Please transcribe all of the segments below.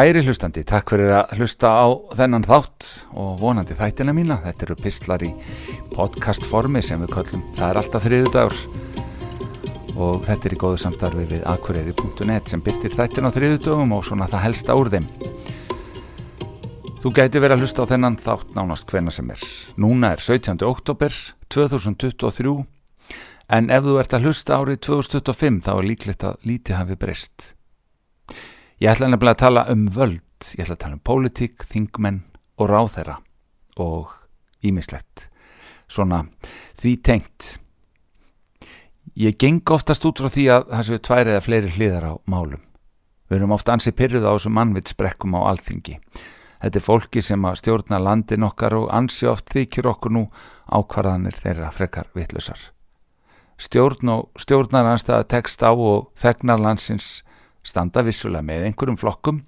Kæri hlustandi, takk fyrir að hlusta á þennan þátt og vonandi þættina mína. Þetta eru pistlar í podcast formi sem við kallum. Það er alltaf þriðu dagur og þetta er í góðu samstarfi við akureyri.net sem byrtir þættin á þriðu dagum og svona það helsta úr þeim. Þú gæti verið að hlusta á þennan þátt nánast hvena sem er. Núna er 17. oktober 2023 en ef þú ert að hlusta árið 2025 þá er líklegt að lítið hafi breyst. Ég ætla nefnilega að tala um völd, ég ætla að tala um pólitík, þingmenn og ráþeira og ímislegt. Svona því tengt. Ég geng oftast út frá því að það séu tvær eða fleiri hliðar á málum. Við erum ofta ansið pyrruð á þessu mannvitsbrekkum á alþingi. Þetta er fólki sem að stjórna landin okkar og ansi oft þykir okkur nú ákvarðanir þeirra frekar vittlusar. Stjórn og stjórnar anstæða tekst á og þegnar landsins standa vissulega með einhverjum flokkum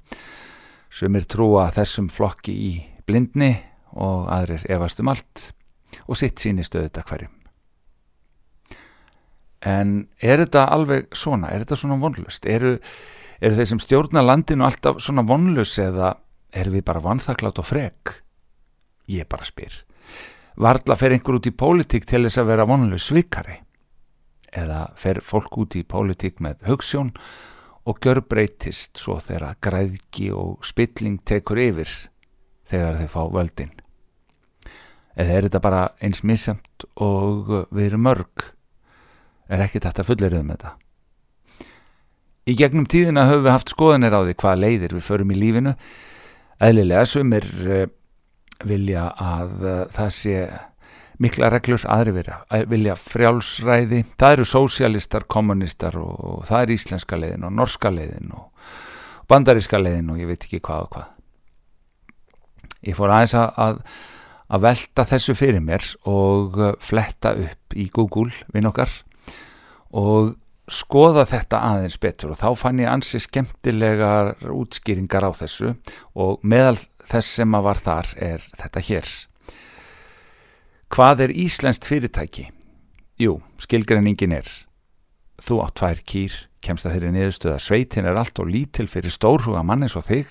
sem er trúa þessum flokki í blindni og aðrir efast um allt og sitt síni stöðu þetta hverjum. En er þetta alveg svona? Er þetta svona vonlust? Eru, eru þeir sem stjórna landinu alltaf svona vonlust eða eru við bara vanþaklátt og frek? Ég bara spyr. Varðla fer einhver út í pólitík til þess að vera vonlust svikari? Eða fer fólk út í pólitík með hugssjón og og gjör breytist svo þegar græðki og spilling tekur yfir þegar þeir fá völdin. Eða er þetta bara eins misjamt og við erum mörg, er ekki þetta fulleriðum með þetta. Í gegnum tíðina höfum við haft skoðanir á því hvað leiðir við förum í lífinu, eðlilega sumir eh, vilja að eh, það sé mikla reglur, aðri vilja, vilja frjálsræði, það eru sósialistar, kommunistar og, það er íslenska leiðin og norska leiðin og bandaríska leiðin og ég veit ekki hvað og hvað. Ég fór aðeins að, að velta þessu fyrir mér og fletta upp í Google vinn okkar og skoða þetta aðeins betur og þá fann ég ansi skemmtilegar útskýringar á þessu og meðal þess sem að var þar er þetta hér. Hvað er Íslenskt fyrirtæki? Jú, skilgreiningin er þú átt tvær kýr, kemst að þeirri niðurstöða sveitin er allt og lítil fyrir stórhuga mann eins og þig.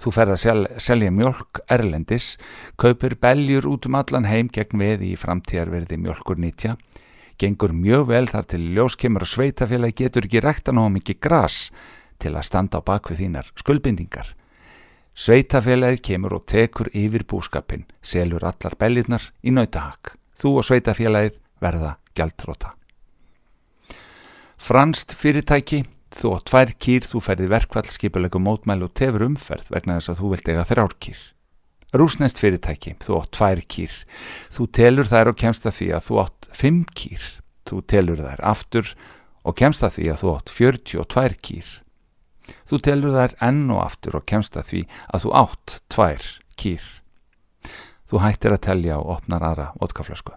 Þú ferð að sel, selja mjölk erlendis, kaupir beljur út um allan heim gegn veði í framtíðarverði mjölkur nýtja gengur mjög vel þar til ljóskemur og sveitafélagi getur ekki rekta náðu mikið gras til að standa á bakvið þínar skuldbindingar Sveitafélagið kemur og tekur yfir búskapin, selur allar bellirnar í nautahakk. Þú og sveitafélagið verða gjaldróta. Franst fyrirtæki, þú og tvær kýr, þú ferði verkvall, skipulegu mótmæl og tefur umferð vegna þess að þú vilt eiga þrjár kýr. Rúsnest fyrirtæki, þú átt tvær kýr. Þú telur þær og kemst að því að þú átt fimm kýr. Þú telur þær aftur og kemst að því að þú átt fjörtjú og tvær kýr. Þú telur þær enn og aftur og kemst að því að þú átt tvær kýr. Þú hættir að telja og opnar aðra vodkaflösku.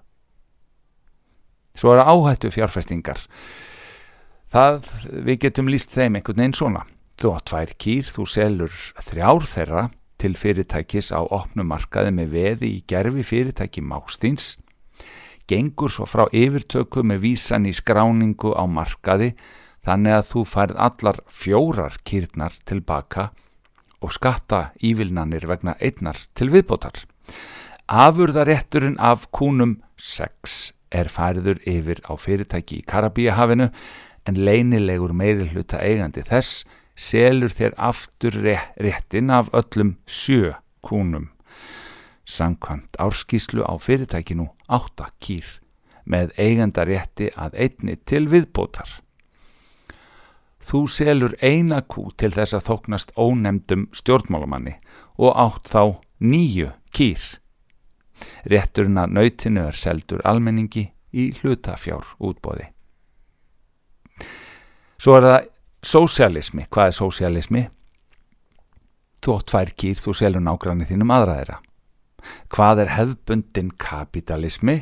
Svo eru áhættu fjárfestingar. Það, við getum líst þeim einhvern veginn svona. Þú átt tvær kýr, þú selur þrjár þeirra til fyrirtækis á opnumarkaði með veði í gerfi fyrirtæki mástins, gengur svo frá yfirtöku með vísan í skráningu á markaði þannig að þú færð allar fjórar kýrnar tilbaka og skatta ívilnanir vegna einnar til viðbótar. Afurðarétturinn af kúnum 6 er færður yfir á fyrirtæki í Karabíahafinu en leinilegur meiri hluta eigandi þess selur þér aftur réttin af öllum sjö kúnum. Sankvæmt árskíslu á fyrirtækinu 8 kýr með eigandarétti að einni til viðbótar. Þú selur eina kú til þess að þóknast ónemdum stjórnmálumanni og átt þá nýju kýr. Rétturinn að nautinu er seldur almenningi í hlutafjár útbóði. Svo er það sósialismi. Hvað er sósialismi? Þú átt tvær kýr, þú selur nágranni þínum aðraðira. Hvað er hefbundin kapitalismi?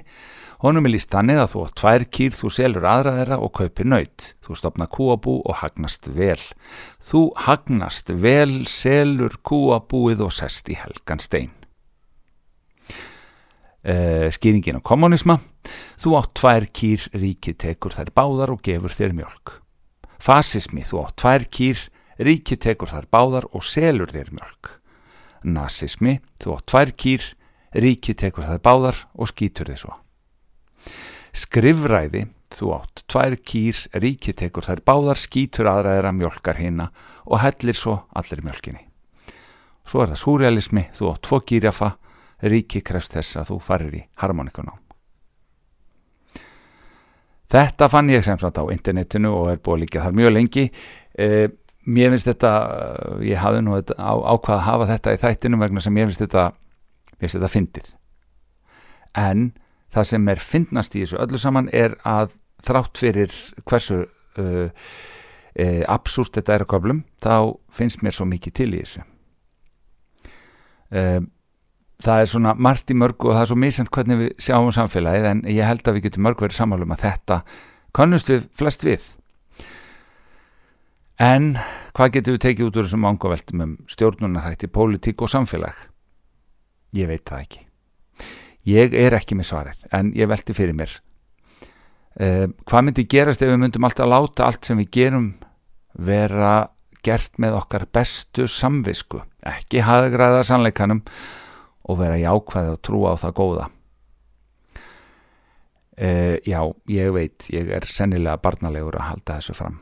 Honum er líst þannig að þú á tvær kýr, þú selur aðra þeirra og kaupir nöyt. Þú stopna kúabú og hagnast vel. Þú hagnast vel, selur kúabúið og sest í helgan stein. Uh, skýringin á kommunisma. Þú átt tvær kýr, ríkið tekur þær báðar og gefur þér mjölk. Fasismi, þú átt tvær kýr, ríki tekur þar báðar og selur þér mjölk. Nasismi, þú átt tvær kýr, ríki tekur þar báðar og skýtur þið svo. Skrifræði, þú átt tvær kýr, ríki tekur þar báðar, skýtur aðraðra mjölkar hina og hellir svo allir mjölkinni. Svo er það súrealismi, þú átt tvo kýrjafa, ríki krefst þess að þú farir í harmonikunám. Þetta fann ég sem sagt á internetinu og er búið líka þar mjög lengi. Eh, mér finnst þetta, ég hafði nú á, ákvað að hafa þetta í þættinu vegna sem ég finnst þetta, finnst þetta fyndið. En það sem er fyndnast í þessu öllu saman er að þrátt fyrir hversu uh, uh, absúrt þetta er að köflum, þá finnst mér svo mikið til í þessu. Uh, það er svona margt í mörgu og það er svo misend hvernig við sjáum samfélagið en ég held að við getum mörg verið sammálum að þetta kannust við flest við en hvað getum við tekið út úr þessum ángaveltum um stjórnunarhætti, pólitík og samfélag ég veit það ekki ég er ekki með svarið en ég velti fyrir mér uh, hvað myndi gerast ef við myndum alltaf láta allt sem við gerum vera gert með okkar bestu samvisku ekki haðgræða sannleikanum og vera jákvæði og trúa á það góða. Uh, já, ég veit, ég er sennilega barnalegur að halda þessu fram.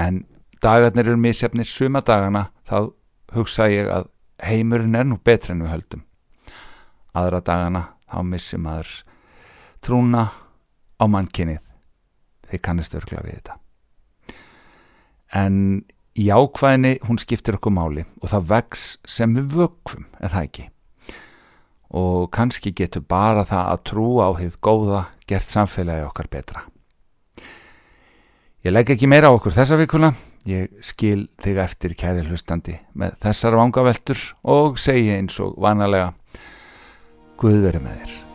En dagarnir eru misjafnir suma dagana, þá hugsa ég að heimurinn er nú betri en við höldum. Aðra dagana, þá missum aður trúna á mannkynnið. Þið kannist örgla við þetta. En jákvæðinni, hún skiptir okkur máli og það vex sem við vökfum, er það ekki? og kannski getur bara það að trúa á hitt góða gert samfélagi okkar betra. Ég legg ekki meira á okkur þessa vikuna, ég skil þig eftir kæri hlustandi með þessar vangaveltur og segi eins og vanalega Guð veri með þér.